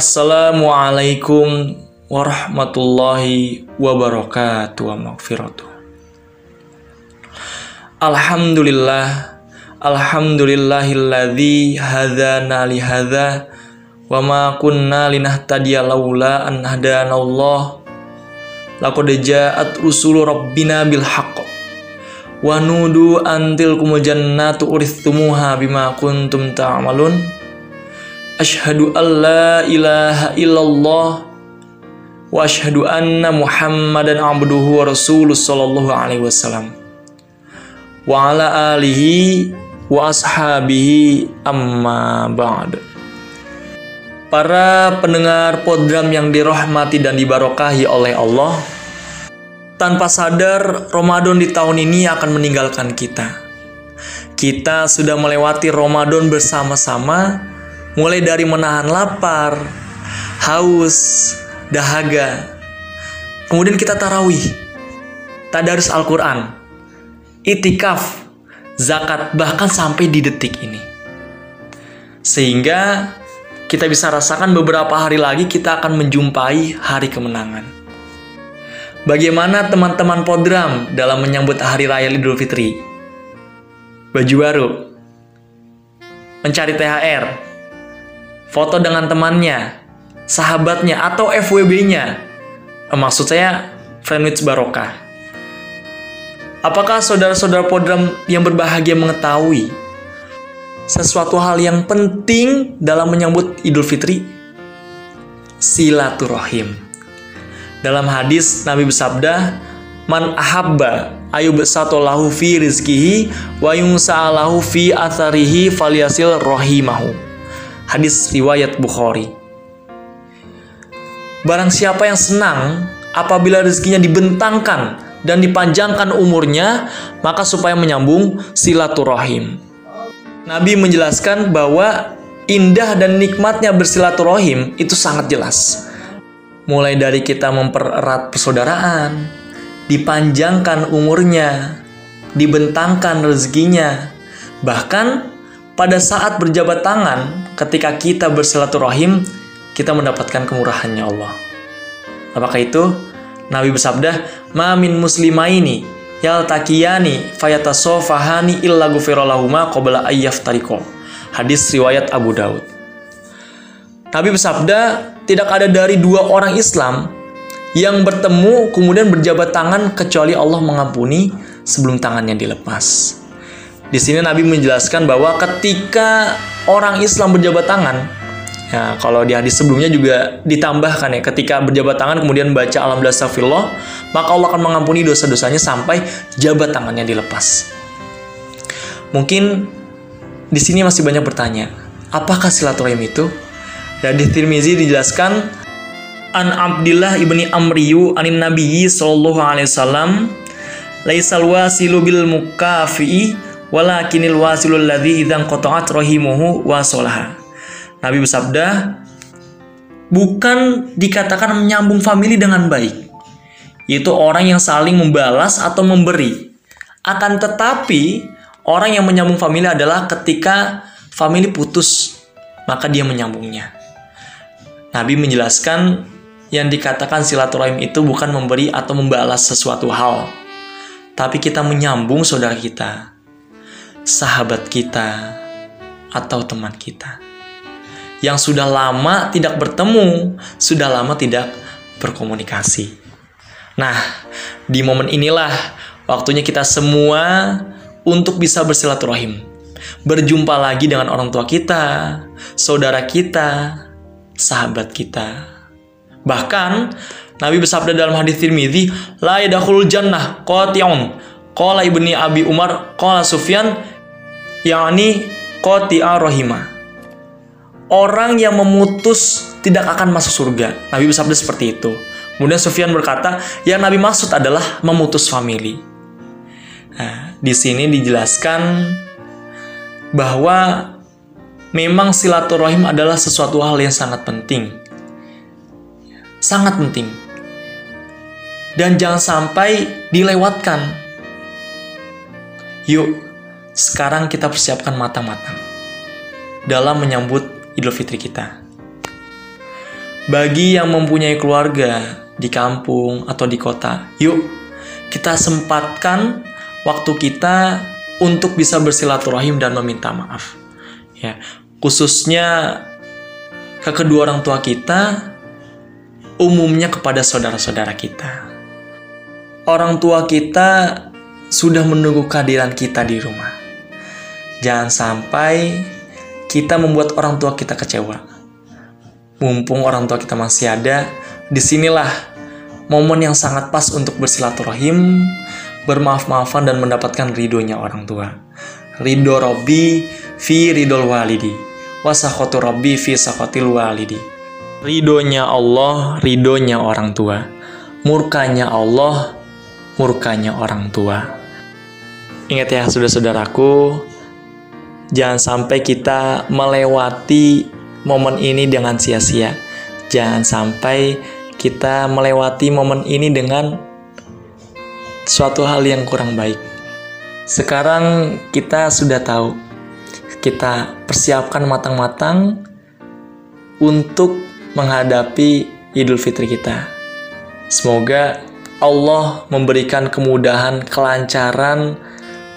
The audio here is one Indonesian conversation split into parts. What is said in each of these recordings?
Assalamualaikum warahmatullahi wabarakatuh wa maghfiratuh. Alhamdulillah Alhamdulillahilladzi hadana li hadza wa ma kunna linahtadiya laula an hadanallah laqad ja'at rusulu rabbina bil haqq wa nudu antil kumul jannatu urithumuha bima kuntum ta'malun Ashhadu an la ilaha illallah wa ashhadu anna muhammadan abduhu wa rasuluh sallallahu alaihi wasallam. Wa ala alihi wa ashabihi amma ba'd. Para pendengar program yang dirahmati dan dibarokahi oleh Allah Tanpa sadar Ramadan di tahun ini akan meninggalkan kita. Kita sudah melewati Ramadan bersama-sama mulai dari menahan lapar, haus, dahaga. Kemudian kita tarawih, tadarus Al-Quran, itikaf, zakat, bahkan sampai di detik ini. Sehingga kita bisa rasakan beberapa hari lagi kita akan menjumpai hari kemenangan. Bagaimana teman-teman podram dalam menyambut hari raya Idul Fitri? Baju baru, mencari THR, foto dengan temannya, sahabatnya, atau FWB-nya. Eh, maksud saya, friend with barokah. Apakah saudara-saudara podram yang berbahagia mengetahui sesuatu hal yang penting dalam menyambut Idul Fitri? Silaturahim. Dalam hadis Nabi bersabda, Man ahabba ayu lahu fi rizkihi wa yungsa'alahu fi atharihi falyasil rohimahu. Hadis riwayat Bukhari. Barang siapa yang senang apabila rezekinya dibentangkan dan dipanjangkan umurnya, maka supaya menyambung silaturahim. Nabi menjelaskan bahwa indah dan nikmatnya bersilaturahim itu sangat jelas. Mulai dari kita mempererat persaudaraan, dipanjangkan umurnya, dibentangkan rezekinya, bahkan pada saat berjabat tangan, ketika kita bersilaturahim, kita mendapatkan kemurahannya Allah. Apakah itu? Nabi bersabda, "Ma min muslimaini yaltaqiyani fayatasofahani illa ghufirallahuma qabla ayyaftariko." Hadis riwayat Abu Daud. Nabi bersabda, tidak ada dari dua orang Islam yang bertemu kemudian berjabat tangan kecuali Allah mengampuni sebelum tangannya dilepas. Di sini Nabi menjelaskan bahwa ketika orang Islam berjabat tangan, ya kalau di hadis sebelumnya juga ditambahkan ya, ketika berjabat tangan kemudian baca alhamdulillah maka Allah akan mengampuni dosa-dosanya sampai jabat tangannya dilepas. Mungkin di sini masih banyak bertanya, apakah silaturahim itu? Dan di Tirmizi dijelaskan An Abdillah ibni Amriyu anin Nabiyyi sallallahu alaihi wasallam laisal wasilu bil mukafi walakinil wasilul ladzi idzan qata'at rahimuhu wa solaha. Nabi bersabda, bukan dikatakan menyambung famili dengan baik, yaitu orang yang saling membalas atau memberi. Akan tetapi, orang yang menyambung famili adalah ketika famili putus, maka dia menyambungnya. Nabi menjelaskan yang dikatakan silaturahim itu bukan memberi atau membalas sesuatu hal, tapi kita menyambung saudara kita sahabat kita, atau teman kita yang sudah lama tidak bertemu, sudah lama tidak berkomunikasi. Nah, di momen inilah waktunya kita semua untuk bisa bersilaturahim, berjumpa lagi dengan orang tua kita, saudara kita, sahabat kita. Bahkan Nabi bersabda dalam hadis Tirmidzi, "La yadkhulul jannah qati'un." Qala ibni Abi Umar, qala Sufyan, yakni qati'a rahima. Orang yang memutus tidak akan masuk surga. Nabi bersabda seperti itu. Kemudian Sufyan berkata, yang Nabi maksud adalah memutus famili. Nah, di sini dijelaskan bahwa memang silaturahim adalah sesuatu hal yang sangat penting. Sangat penting. Dan jangan sampai dilewatkan. Yuk, sekarang kita persiapkan matang-matang dalam menyambut Idul Fitri kita. Bagi yang mempunyai keluarga di kampung atau di kota, yuk kita sempatkan waktu kita untuk bisa bersilaturahim dan meminta maaf. Ya, khususnya ke kedua orang tua kita, umumnya kepada saudara-saudara kita. Orang tua kita sudah menunggu kehadiran kita di rumah. Jangan sampai kita membuat orang tua kita kecewa. Mumpung orang tua kita masih ada, di sinilah momen yang sangat pas untuk bersilaturahim, bermaaf-maafan dan mendapatkan ridhonya orang tua. Ridho Robbi fi ridol walidi, wasakhotu Robbi fi sakhotil walidi. Ridhonya Allah, ridhonya orang tua. Murkanya Allah, murkanya orang tua. Ingat ya, saudara-saudaraku, jangan sampai kita melewati momen ini dengan sia-sia. Jangan sampai kita melewati momen ini dengan suatu hal yang kurang baik. Sekarang kita sudah tahu, kita persiapkan matang-matang untuk menghadapi Idul Fitri kita. Semoga Allah memberikan kemudahan, kelancaran,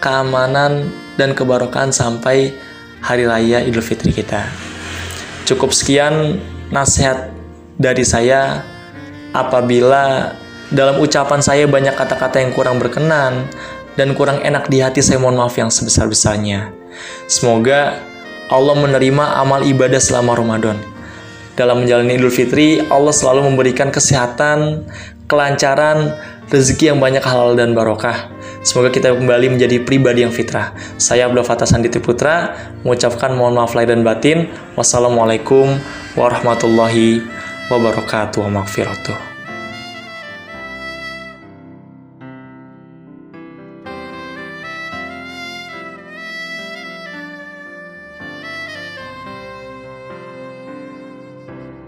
keamanan, dan kebarokan sampai hari raya Idul Fitri kita. Cukup sekian nasihat dari saya. Apabila dalam ucapan saya banyak kata-kata yang kurang berkenan dan kurang enak di hati, saya mohon maaf yang sebesar-besarnya. Semoga Allah menerima amal ibadah selama Ramadan dalam menjalani Idul Fitri, Allah selalu memberikan kesehatan, kelancaran, rezeki yang banyak halal dan barokah. Semoga kita kembali menjadi pribadi yang fitrah. Saya Abdul Fatah Sanditi Putra, mengucapkan mohon maaf lahir dan batin. Wassalamualaikum warahmatullahi wabarakatuh. Wa